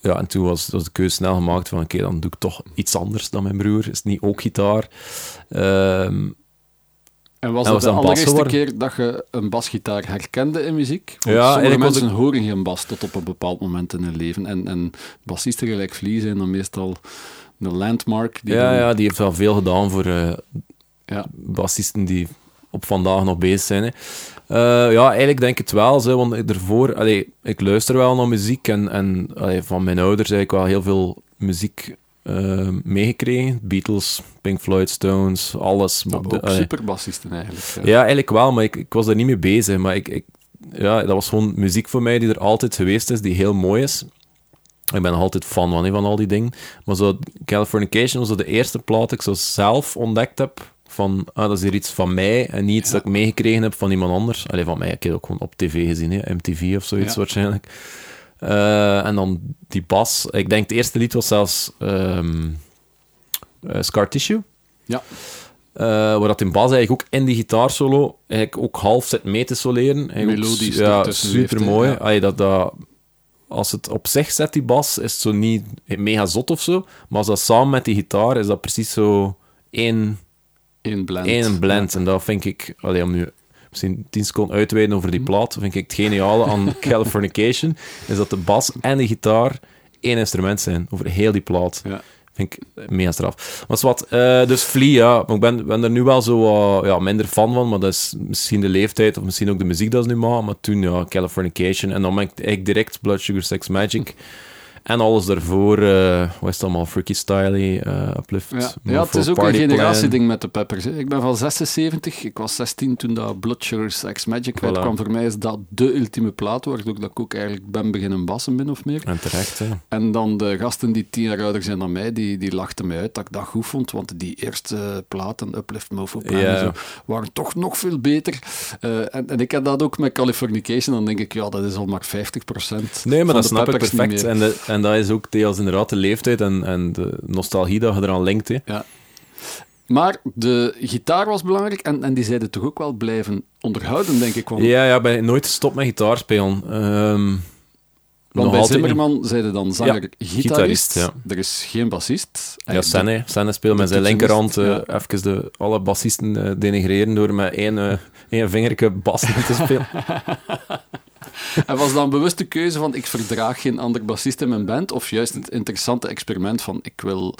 ja, en toen was, was de keuze snel gemaakt van, oké, dan doe ik toch iets anders dan mijn broer. Is het niet ook gitaar? Ehm, En was En dat was de allereerste keer dat je een basgitaar herkende in muziek? Want Ja, sommige mensen horen geen bas tot op een bepaald moment in hun leven. En, en bassisten gelijk Flea zijn dan meestal een landmark. Die ja, ja, die heeft wel veel gedaan voor eh ja. bassisten die op vandaag nog bezig zijn. Hè. Eh, ja, eigenlijk denk ik het wel, zo, want ervoor, allee, ik luister wel naar muziek en, en allee, van mijn ouders heb ik wel heel veel muziek eh, meegekregen. Beatles, Pink Floyd, Stones, alles. De- ook superbassisten eigenlijk. ja. Ja, eigenlijk wel, maar ik, ik was daar niet mee bezig. Maar ik, ik, ja, dat was gewoon muziek voor mij die er altijd geweest is, die heel mooi is. Ik ben nog altijd fan van, van al die dingen. Maar zo, Californication was de eerste plaat die ik zo zelf ontdekt heb. Van, ah, dat is hier iets van mij en niet iets dat ik meegekregen heb van iemand anders. Alleen van mij, ik heb het ook gewoon op tv gezien, hè, MTV of zoiets Ja. waarschijnlijk. Eh, en dan die bas. Ik denk het eerste lied was zelfs ehm, eh, Scar Tissue. Ja. Eh, waar dat in bas eigenlijk ook in die gitaarsolo eigenlijk ook half zit mee te soleren. Melodisch Ja, super mooi. ja. dat, dat, als het op zich zet, die bas, is het zo niet mega zot of zo. Maar als dat samen met die gitaar, is dat precies zo één, Eén blend. blend. En dat vind ik, allee, om nu misschien 10 seconden uitweiden over die plaat, vind ik het geniale aan [laughs] Californication, is dat de bas en de gitaar één instrument zijn over heel die plaat. Ja. Vind ik mega straf. Maar wat, eh, dus Flea, ja. Maar ik ben, ben er nu wel zo ja, minder fan van, maar dat is misschien de leeftijd of misschien ook de muziek dat ze nu maken. Maar toen, ja, Californication. En dan ben ik direct Blood Sugar Sex Magic. En alles daarvoor, eh wat is het allemaal? Freaky Styly, eh, Uplift. Ja, ja het is ook een generatieding met de Peppers. hè. Ik ben van 76, ik was 16 toen dat Blood Sugar Sex Magic Voilà. uitkwam. Voor mij is dat de ultieme plaat, waardoor dat ik ook eigenlijk ben beginnen bassen, min of meer. En terecht, hè. En dan de gasten die tien jaar ouder zijn dan mij, die, die lachten mij uit dat ik dat goed vond, want die eerste platen, Uplift, Mofo, en zo, waren toch nog veel beter. Eh, en, en ik heb dat ook met Californication, dan denk ik, ja, dat is al maar 50% Nee, maar van dat de snap ik Peppers niet perfect. En, de, en dat is ook deels inderdaad de leeftijd en, en de nostalgie dat je eraan linkt. Hè. Ja. Maar de gitaar was belangrijk en, en die zeiden toch ook wel blijven onderhouden, denk ik. Want, Ja, ja, ben nooit gestopt met gitaar spelen. Ehm, want bij Zimmerman zeiden dan zanger, Ja, gitarist, ja. er is geen bassist. Ja, Senne. Senne speelt met zijn linkerhand eh, even de, alle bassisten eh, denigreren door met één, eh één vingerke bas [laughs] te spelen. [laughs] En was dat een bewuste keuze van ik verdraag geen ander bassist in mijn band? Of juist het interessante experiment van ik wil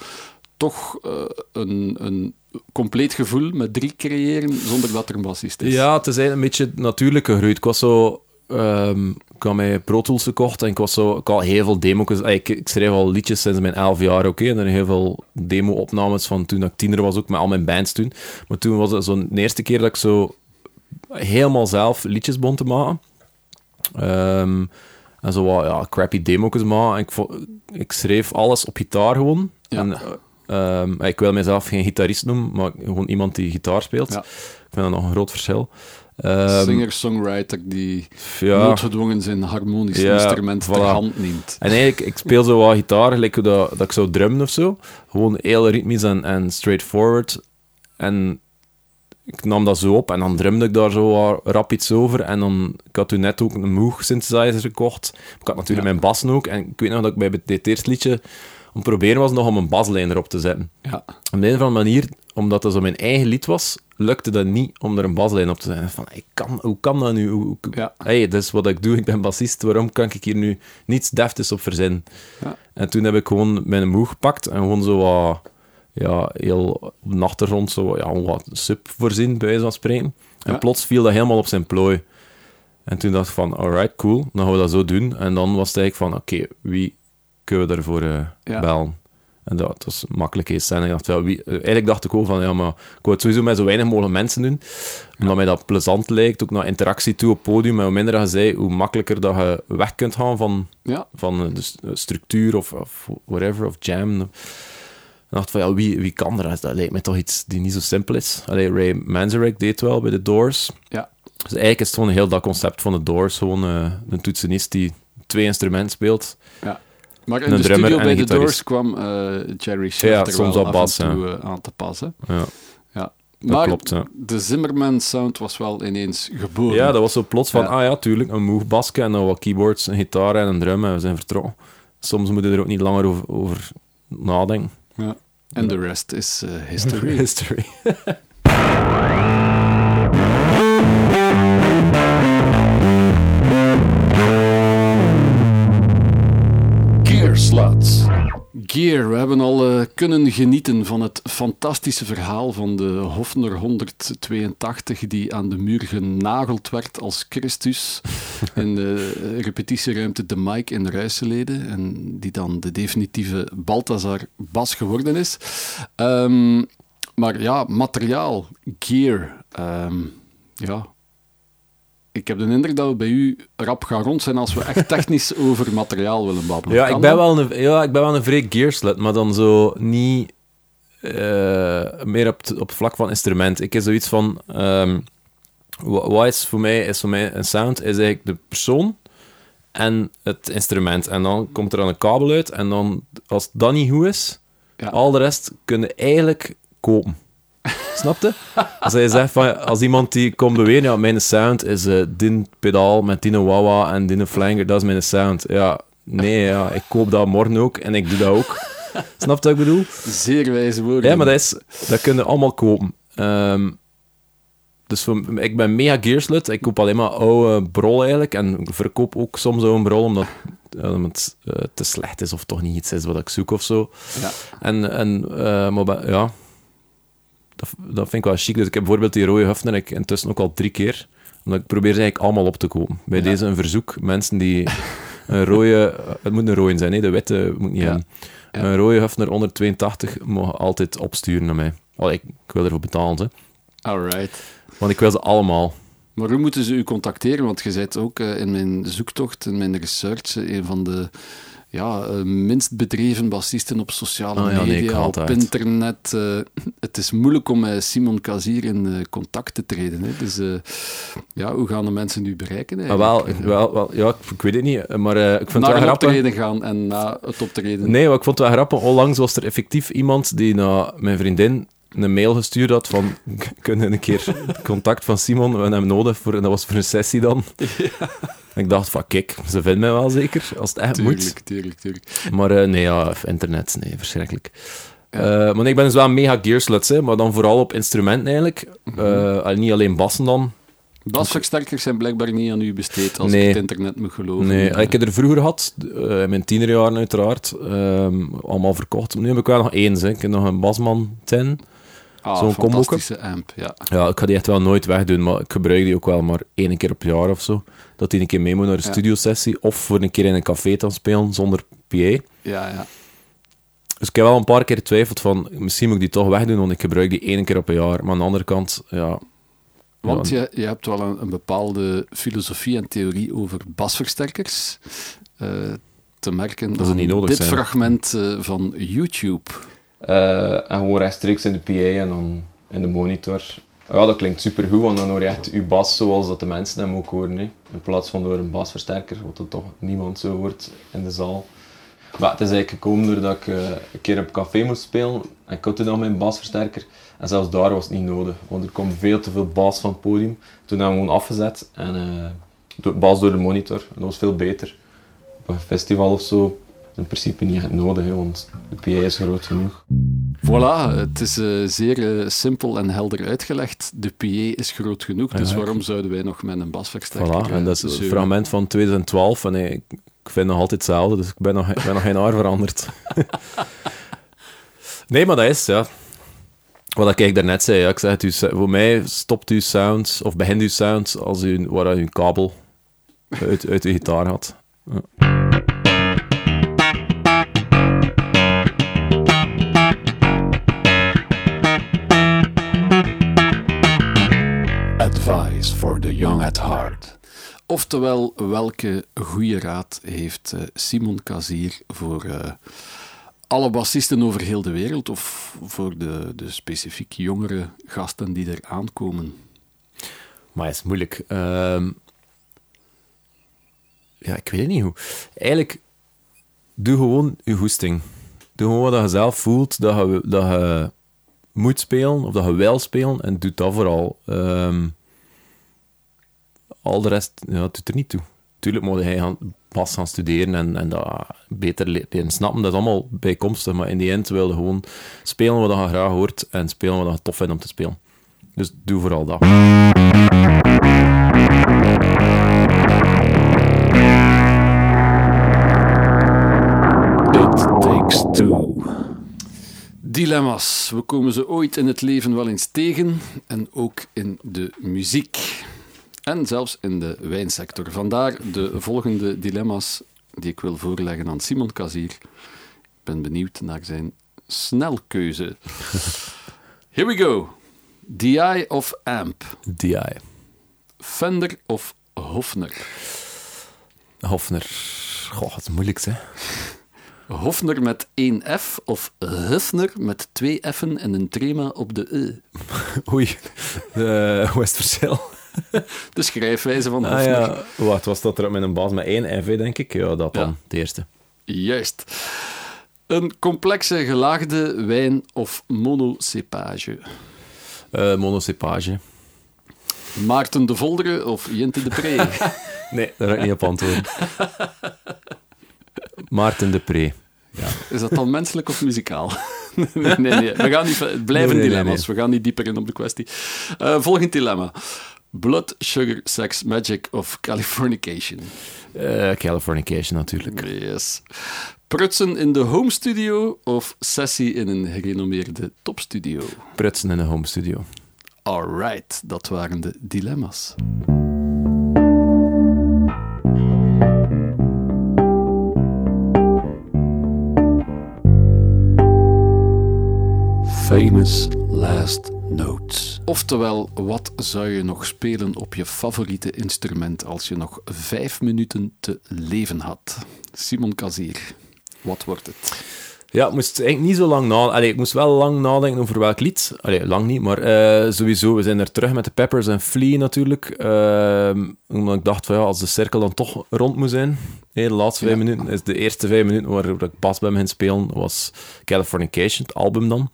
toch eh, een, een compleet gevoel met drie creëren zonder dat er een bassist is? Ja, het is een beetje natuurlijk gegroeid. Ik was zo... ehm, ik had mij Pro Tools gekocht en ik was zo... Ik had heel veel demo's... Ik, ik schreef al liedjes sinds mijn elf jaar, oké. En er heel veel demo-opnames van toen ik tiener was, ook met al mijn bands toen. Maar toen was het zo'n de eerste keer dat ik zo helemaal zelf liedjes begon te maken. Ehm, en zo wat ja, crappy demo's maken. En ik, ik schreef alles op gitaar gewoon. Ja. En, eh, ehm, ik wil mezelf geen gitarist noemen, maar gewoon iemand die gitaar speelt. Ja. Ik vind dat nog een groot verschil. Ehm, Singer-songwriter die ja. noodgedwongen zijn harmonisch Ja, instrument ter voilà. hand neemt. En eigenlijk, ik speel zo wat gitaar, gelijk dat, dat ik zou drummen of zo. Gewoon heel ritmisch en, en straightforward. En ik nam dat zo op en dan drumde ik daar zo rap iets over. En dan, ik had toen net ook een Moog synthesizer gekocht. Ik had natuurlijk Ja. mijn bassen ook. En ik weet nog dat ik bij dit eerste liedje om te proberen was nog om een baslijn erop te zetten. Ja. Op de een of andere manier, omdat dat zo mijn eigen lied was, lukte dat niet om er een baslijn op te zetten. Van, ik kan, hoe kan dat nu? Hoe, hoe- Ja. hey, dat is wat ik doe, ik ben bassist, waarom kan ik hier nu niets deftigs op verzinnen? Ja. En toen heb ik gewoon mijn moe gepakt en gewoon zo wat, ja, heel op de achtergrond zo ja, wat sub voorzien, bij wijze van spreken. En Ja. plots viel dat helemaal op zijn plooi. En toen dacht ik van, alright, cool, dan gaan we dat zo doen. En dan was het eigenlijk van, oké, wie kunnen we daarvoor Ja. bellen? En dat was makkelijk eens. En ik dacht, wel, wie, eh, eigenlijk dacht ik ook van, ja, maar ik wou het sowieso met zo weinig mogelijk mensen doen. Omdat mij dat plezant lijkt, ook naar interactie toe op podium. En hoe minder je zei, hoe makkelijker dat je weg kunt gaan van, van eh, de eh, structuur of, of whatever, of jam. Ik dacht van, ja, wie, wie kan er? Dat lijkt mij toch iets die niet zo simpel is. Allee, Ray Manzarek deed wel bij de Doors. Ja. Dus eigenlijk is het gewoon heel dat concept van de Doors. Gewoon eh, een toetsenist die twee instrumenten speelt. Maar in Een de studio en bij de Doors kwam eh, Jerry Ja, Schafter soms wel bas, en toe eh, aan te passen. Ja, Ja. dat Maar klopt. Ja. de Zimmerman-sound was wel ineens geboren. ja, dat was zo plots van, Ja. ah ja, tuurlijk, een moog basje en dan wat keyboards, een gitaar en een drum en we zijn vertrokken. Soms moet je er ook niet langer over, over nadenken. Ja. En de rest is eh, [laughs] history. History. Gear Sluts. Gear, we hebben al eh, kunnen genieten van het fantastische verhaal van de Hofner 182 die aan de muur genageld werd als Christus [laughs] in de repetitieruimte De Mike in Ruiselede en die dan de definitieve Balthazar Bas geworden is. Ehm, maar ja, materiaal, gear, ehm, ja, ik heb de indruk dat we bij u rap gaan rond zijn als we echt technisch [laughs] over materiaal willen babbelen. Ja, Kan ik ben, dat? wel een, ja, ik ben wel een vrij gearslet, maar dan zo niet eh, meer op op het vlak van instrument. Ik heb zoiets van... wa- wat is voor mij, is voor mij een sound? Is eigenlijk de persoon en het instrument. En dan komt er dan een kabel uit en dan, als dat niet goed is, Ja. al de rest kunnen eigenlijk kopen. [laughs] Snapte? Als hij zegt van, als iemand die komt beweren, ja, mijn sound is eh din pedaal met die wawa en die flanger, dat is mijn sound. Ja, nee, ja, ik koop dat morgen ook en ik doe dat ook. [laughs] Snap je wat ik bedoel? Zeer wijze woorden. Ja, maar dat, is, dat kunnen allemaal kopen. Ehm, Dus voor, ik ben mega gearslut. Ik koop alleen maar oude brol eigenlijk. En verkoop ook soms oude brol, omdat, ja, omdat het eh, te slecht is of toch niet iets is wat ik zoek of zo. Ja. En, en eh, maar ja, dat, dat vind ik wel chic. Dus ik heb bijvoorbeeld die rode Hufner ik intussen ook al drie keer. Omdat ik probeer ze eigenlijk allemaal op te kopen. Bij Ja. deze een verzoek. Mensen die [laughs] een rode... Het moet een rode zijn, hè? de witte moet niet Ja. hebben. Ja. Een rode Hufner onder 82 mogen altijd opsturen naar mij. Allee, ik, ik wil ervoor betalen, hè. Alright. want ik wil ze allemaal. Maar hoe moeten ze u contacteren? Want je bent ook eh, in mijn zoektocht, in mijn research, een van de ja, eh, minst bedreven bassisten op sociale Oh ja, media, op uit. internet. eh, het is moeilijk om met Simon Kazier in eh, contact te treden. Hè. Dus ja, hoe gaan de mensen u bereiken? Maar eigenlijk? wel, wel, wel, ja, ik, ik weet het niet, maar ik vind Naar het wel grappig. optreden gaan en na het optreden. Nee, maar ik vond het wel grappig. Onlangs was er effectief iemand die naar mijn vriendin een mail gestuurd had van [laughs] kunnen een keer contact van Simon, we hebben hem nodig, voor, en dat was voor een sessie dan. [laughs] En ik dacht van, kijk, ze vinden mij wel zeker, als het echt moet. Tuurlijk, tuurlijk, tuurlijk. Maar eh, nee, ja, internet, nee, verschrikkelijk. Eh, maar ik ben dus wel een mega gearsluts, hè, maar dan vooral op instrumenten eigenlijk. En niet alleen bassen dan. Basversterkers zijn blijkbaar niet aan u besteed, als Nee. ik het internet moet geloven. Nee, ik heb er vroeger gehad, eh, in mijn tienerjaren uiteraard, ehm, allemaal verkocht. Nu heb ik wel nog één, hè. ik heb nog een Basman 10. Ah, zo'n fantastische amp, ja. Ja, ik ga die echt wel nooit wegdoen, maar ik gebruik die ook wel maar één keer per jaar of zo. Dat die een keer mee moet naar een Ja. studiosessie, of voor een keer in een café te spelen zonder PA. Ja, ja. Dus ik heb wel een paar keer getwijfeld van, misschien moet ik die toch wegdoen, want ik gebruik die één keer op een jaar. Maar aan de andere kant, ja... Want ja, je, je hebt wel een, een bepaalde filosofie en theorie over basversterkers. eh, te merken Dat ze aan niet nodig dit zijn. fragment eh, van YouTube. Eh, en gewoon rechtstreeks in de PA en dan in de monitor. Ja, dat klinkt supergoed, want dan hoor je echt je bas zoals dat de mensen hem ook horen. In plaats van door een basversterker, wat er toch niemand zo hoort in de zaal. Maar het is eigenlijk gekomen doordat ik eh, een keer op café moest spelen. En ik had toen mijn basversterker. En zelfs daar was het niet nodig, want er kwam veel te veel bas van het podium. Toen hebben we gewoon afgezet en eh door- bas door de monitor. En dat was veel beter. Op een festival of zo in principe niet echt nodig, hè, want de PA is groot genoeg. Voilà, het is eh, zeer eh, simpel en helder uitgelegd. De PA is groot genoeg, dus Ja, waarom zouden wij nog met een basversterker Voilà, en dat is eh, een zeuren? fragment van 2012 en ik, ik vind nog altijd hetzelfde, dus ik ben nog, ik ben nog geen haar veranderd. [laughs] nee, maar dat is, ja. Wat ik daarnet zei, ja, ik zeg het, voor mij stopt uw sound, of begint uw sound, als u, waar u een kabel uit, uit uw gitaar had. Ja. For the young at heart. Oftewel, welke goede raad heeft eh, Simon Kazier voor eh, alle bassisten over heel de wereld of voor de, de specifiek jongere gasten die er aankomen? Maar het is moeilijk. Ehm, ja, ik weet het niet hoe. Eigenlijk, doe gewoon je goesting. Doe gewoon wat je zelf voelt, dat je, dat je moet spelen, of dat je wil spelen, en doe dat vooral. Ehm, al de rest, ja, doet er niet toe. Tuurlijk moet hij gaan, pas gaan studeren en, en dat beter le- leren snappen. Dat is allemaal bijkomstig, maar in die end wil je gewoon spelen wat je graag hoort en spelen wat je tof vindt om te spelen. Dus doe vooral dat. It takes two. Dilemma's. We komen ze ooit in het leven wel eens tegen en ook in de muziek. En zelfs in de wijnsector. Vandaar de volgende dilemma's die ik wil voorleggen aan Simon Kazier. Ik ben benieuwd naar zijn snelkeuze. Here we go. DI of Amp? DI. Fender of Hofner? Hofner. Goh, het is moeilijk, hè. Hofner met één F of Hufner met twee F'en en een trema op de E. [laughs] Oei. Uh, hoe is het verschil? [laughs] De schrijfwijze van Ah Hofner. ja. Wat was dat er met een baas met één FV, denk ik? Ja, dat dan. Ja. De eerste. Juist. Een complexe gelaagde wijn of monocepage. Eh monocepage. Maarten de Voldere of Jente de Pre. [laughs] Nee, daar ga ik niet op antwoorden. Maarten de Pre. Ja. Is dat dan menselijk of muzikaal? [laughs] nee, nee, nee. We gaan niet, het blijven Nee, nee, dilemma's. nee. We gaan niet dieper in op de kwestie. Eh, volgend dilemma. Blood, sugar, sex, magic of [laughs] Californication? Eh, Californication natuurlijk. Yes. Prutsen in de home studio of sessie in een gerenommeerde topstudio? Prutsen in een home studio. Alright, dat waren de dilemma's. Famous last notes. Oftewel, wat zou je nog spelen op je favoriete instrument als je nog vijf minuten te leven had? Simon Kazier, wat wordt het? Ja, ik moest eigenlijk niet zo lang nadenken. Allee, ik moest wel lang nadenken over welk lied. Allee, lang niet, maar eh, sowieso. We zijn er terug met de Peppers en Flea natuurlijk. Ehm, omdat ik dacht van ja, als de cirkel dan toch rond moet zijn. de laatste vijf Ja. minuten is de eerste vijf minuten waar ik pas bij me ging spelen, was Californication, het album dan.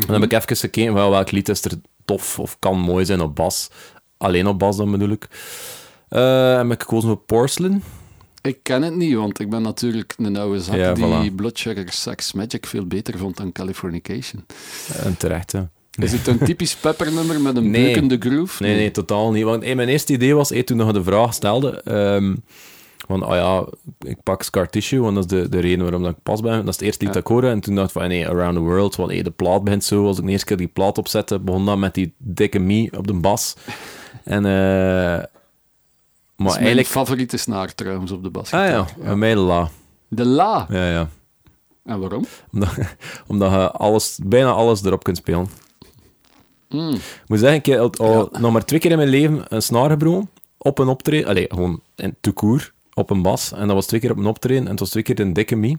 En dan heb ik even gekeken van welk lied is er tof of kan mooi zijn op bas. Alleen op bas dan bedoel ik. En heb ik gekozen voor Porcelain. Ik ken het niet, want ik ben natuurlijk een oude zak Ja, die voilà. Blood Sugar Sex Magic veel beter vond dan Californication. En terecht. Is het een typisch [laughs] peppernummer met een Nee. beukende groove? Nee, nee, totaal niet. Want hey, mijn eerste idee was, hey, toen je de vraag stelde, ehm, van, oh ja, ik pak Scar Tissue, want dat is de, de reden waarom dat ik pas ben. Dat is het eerste lied Ja. dat ik hoorde. En toen dacht ik van, nee, Around the World, want hey, de plaat begint zo. Als ik de eerste keer die plaat opzette, begon dat met die dikke me op de bas. [laughs] En, eh Dat maar is mijn eigenlijk... favoriete snaar trouwens op de bas. Ah ja, bij mij de la. De La. Ja, ja. En waarom? Omdat, [laughs] omdat je alles, bijna alles erop kunt spelen. Mm. Ik moet zeggen, ik heb al, nog maar twee keer in mijn leven een snaar gebroken. Op een optreden. Allee, gewoon in te koer. Op een bas. En dat was twee keer op een optreden. En het was twee keer een dikke mie.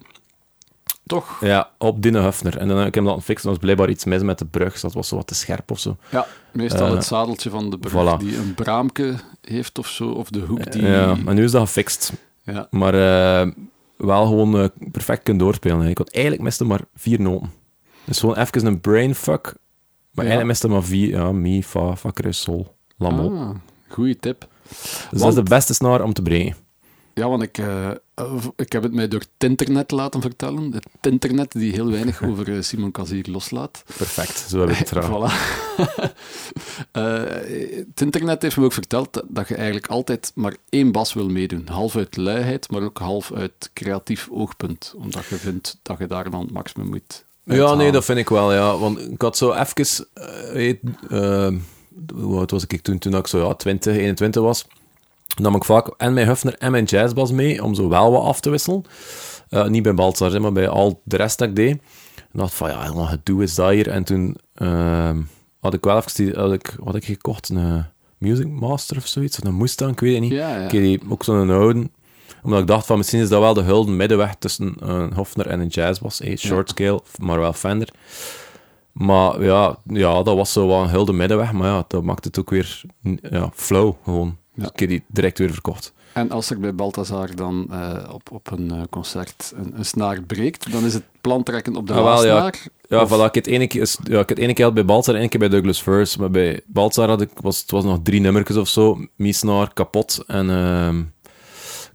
Toch? Ja, op Dine Hufner. En dan heb ik hem laten fixen. Er was blijkbaar iets mis met de brug. Dus dat was zo wat te scherp of zo. Ja, meestal Eh, het zadeltje van de brug voilà. die een braamke heeft of zo, of de hoek die... Ja, maar nu is dat gefixt. Ja. Maar eh, wel gewoon eh, perfect kunnen doorspelen. hè. Ik had eigenlijk miste maar vier noten. Dus gewoon even een brainfuck. Maar Ja. eigenlijk miste maar vier. Ja, mi, fa, fa, sol, la, mo. Ah, goeie tip. Dus dat is de beste snaar om te breken. Ja, want ik, eh, ik heb het mij door het internet laten vertellen. Het internet die heel weinig [laughs] over eh, Simon Kazier loslaat. Perfect, zo heb ik het [laughs] graag. Voilà. [laughs] Eh, het internet heeft me ook verteld dat, je eigenlijk altijd maar één bas wil meedoen. Half uit luiheid, maar ook half uit creatief oogpunt. Omdat je vindt dat je daar dan het maximum moet Ja, nee, dat vind ik wel, ja. Want ik had zo even... eh, hoe oud was ik toen? Toen ik zo ja, 20, 21 was. Nam ik vaak en mijn Hufner en mijn jazzbas mee, om zo wel wat af te wisselen. Eh, niet bij Baltzar, maar bij al de rest dat ik deed. En dacht van, ja, helemaal gedoe is dat hier. En toen ehm, had ik wel even... die- Had ik, had ik gekocht? Een eh, Music Master of zoiets? Of een Mustang, ik weet het niet. Ja, ja. Ik die ook zo'n oude omdat ik dacht van misschien is dat wel de hulde middenweg tussen een Hofner en een jazzbas. Hey, short scale, maar wel Fender. Maar ja, ja, dat was zo wel een hulde middenweg. Maar ja, dat maakt het ook weer ja, flow gewoon. Dus ik heb die direct weer verkocht. En als er bij Balthazar dan eh, op, op een eh, concert een, een snaar breekt, dan is het plan trekken op de Ah, wel, ja. laadsnaar? Ja, Of- voilà, ik het ene ja, ik het ene keer bij Baltzar en één keer bij Douglas First. Maar bij Baltzar had ik, was het was nog drie nummertjes of zo. Miesnaar, kapot. En ehm,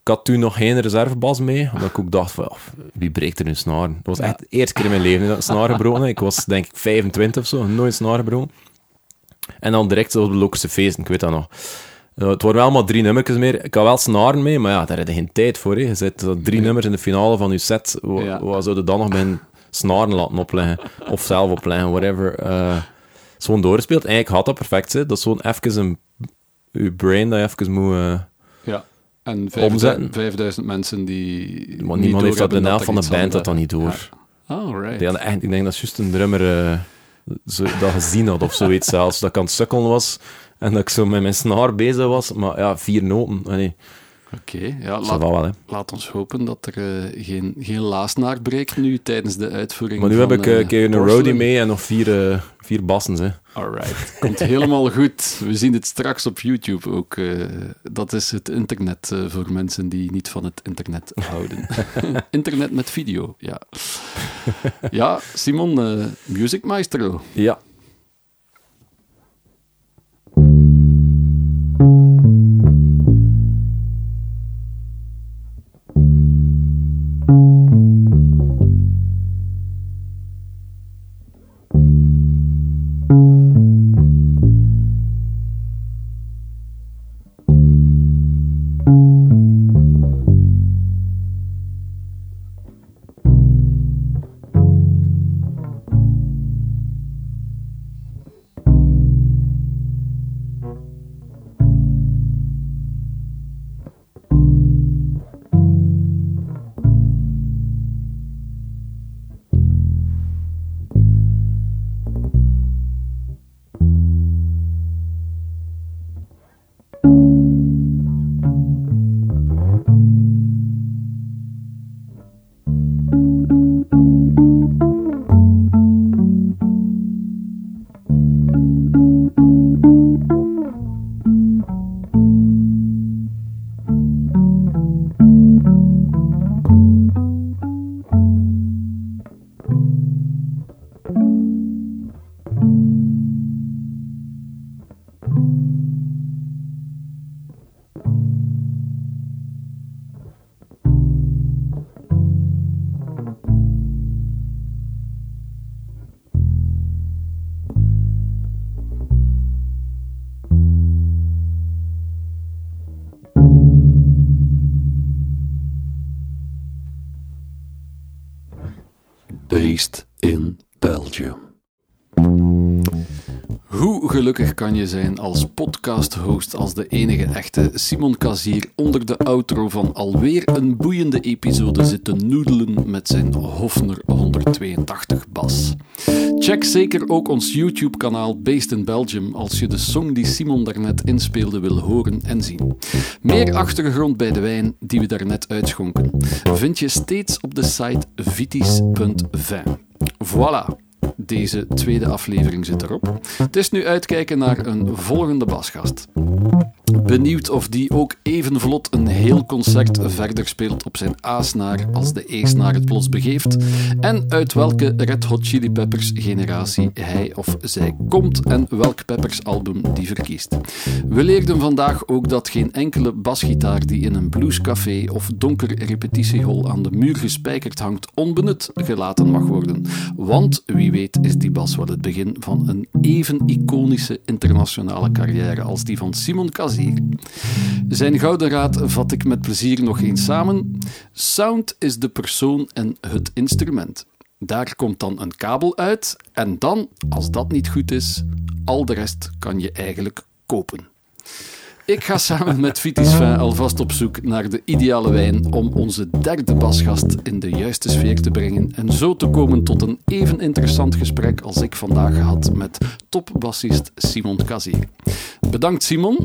ik had toen nog geen reservebas mee. Omdat ik ook dacht van, oh, wie breekt er nu snaar? Dat was echt de eerste keer in mijn leven dat ik een snaar gebroken. Ik was denk ik 25 of zo, nooit snaar gebroken. En dan direct op de Lokerse feesten, ik weet dat nog. Eh, het waren wel maar drie nummertjes meer. Ik had wel snaren mee, maar ja, daar heb je geen tijd voor. Hè. Je zet drie nummers in de finale van je set. Wa- Ja. Wat zou je dan nog bij snaren laten opleggen? Of zelf opleggen, whatever. Eh zo'n doorgespeeld. Eigenlijk had dat perfect. Hè. Dat is gewoon even een... Je brain dat je even moet... eh, Ja. En Omzetten. 5000, 5000 mensen die. maar niet niemand heeft dat, de helft van de band dat dan niet door. Ja. Oh, right. Die echt, ik denk dat juist een drummer zo, dat gezien had of zoiets zelfs. Dat ik aan het sukkelen was en dat ik zo met mijn snaar bezig was. Maar ja, vier noten. Nee, Oké, ja, laat, wel ons hopen dat er eh, geen, geen laasnaar breekt nu tijdens de uitvoering. Maar nu van, heb ik eh, eh, een keer een roadie mee en nog vier, eh, vier bassen. Hè. Alright, komt helemaal goed. We zien het straks op YouTube ook. eh, dat is het internet eh, voor mensen die niet van het internet houden. [laughs] internet met video, ja. Ja, Simon, eh Music Maestro. Ja. Zijn als podcast-host als de enige echte Simon Kazier onder de outro van alweer een boeiende episode zit te noedelen met zijn Hofner 182 bas? Check zeker ook ons YouTube-kanaal Based in Belgium als je de song die Simon daarnet inspeelde wil horen en zien. Meer achtergrond bij de wijn die we daarnet uitschonken vind je steeds op de site vitis.vin. Voilà, deze tweede aflevering zit erop. Het is nu uitkijken naar een volgende basgast. Benieuwd of die ook even vlot een heel concert verder speelt op zijn A-snaar als de E-snaar het plots begeeft. En uit welke Red Hot Chili Peppers generatie hij of zij komt en welk Peppers album die verkiest. We leerden vandaag ook dat geen enkele basgitaar die in een bluescafé of donker repetitiehol aan de muur gespijkerd hangt onbenut gelaten mag worden. Want wie weet is die bas wel het begin van een even iconische internationale carrière als die van Simon Zijn gouden raad vat ik met plezier nog eens samen. Sound is de persoon en het instrument. Daar komt dan een kabel uit en dan, als dat niet goed is, al de rest kan je eigenlijk kopen. Ik ga samen met Vitis alvast op zoek naar de ideale wijn om onze derde basgast in de juiste sfeer te brengen en zo te komen tot een even interessant gesprek als ik vandaag had met topbassist Simon Kazier. Bedankt Simon,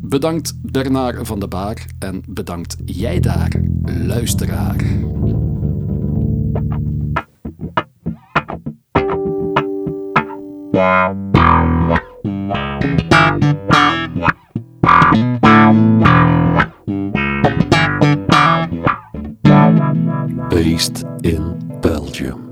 bedankt Bernard van de Baar en bedankt jij daar, luisteraar. Based in Belgium.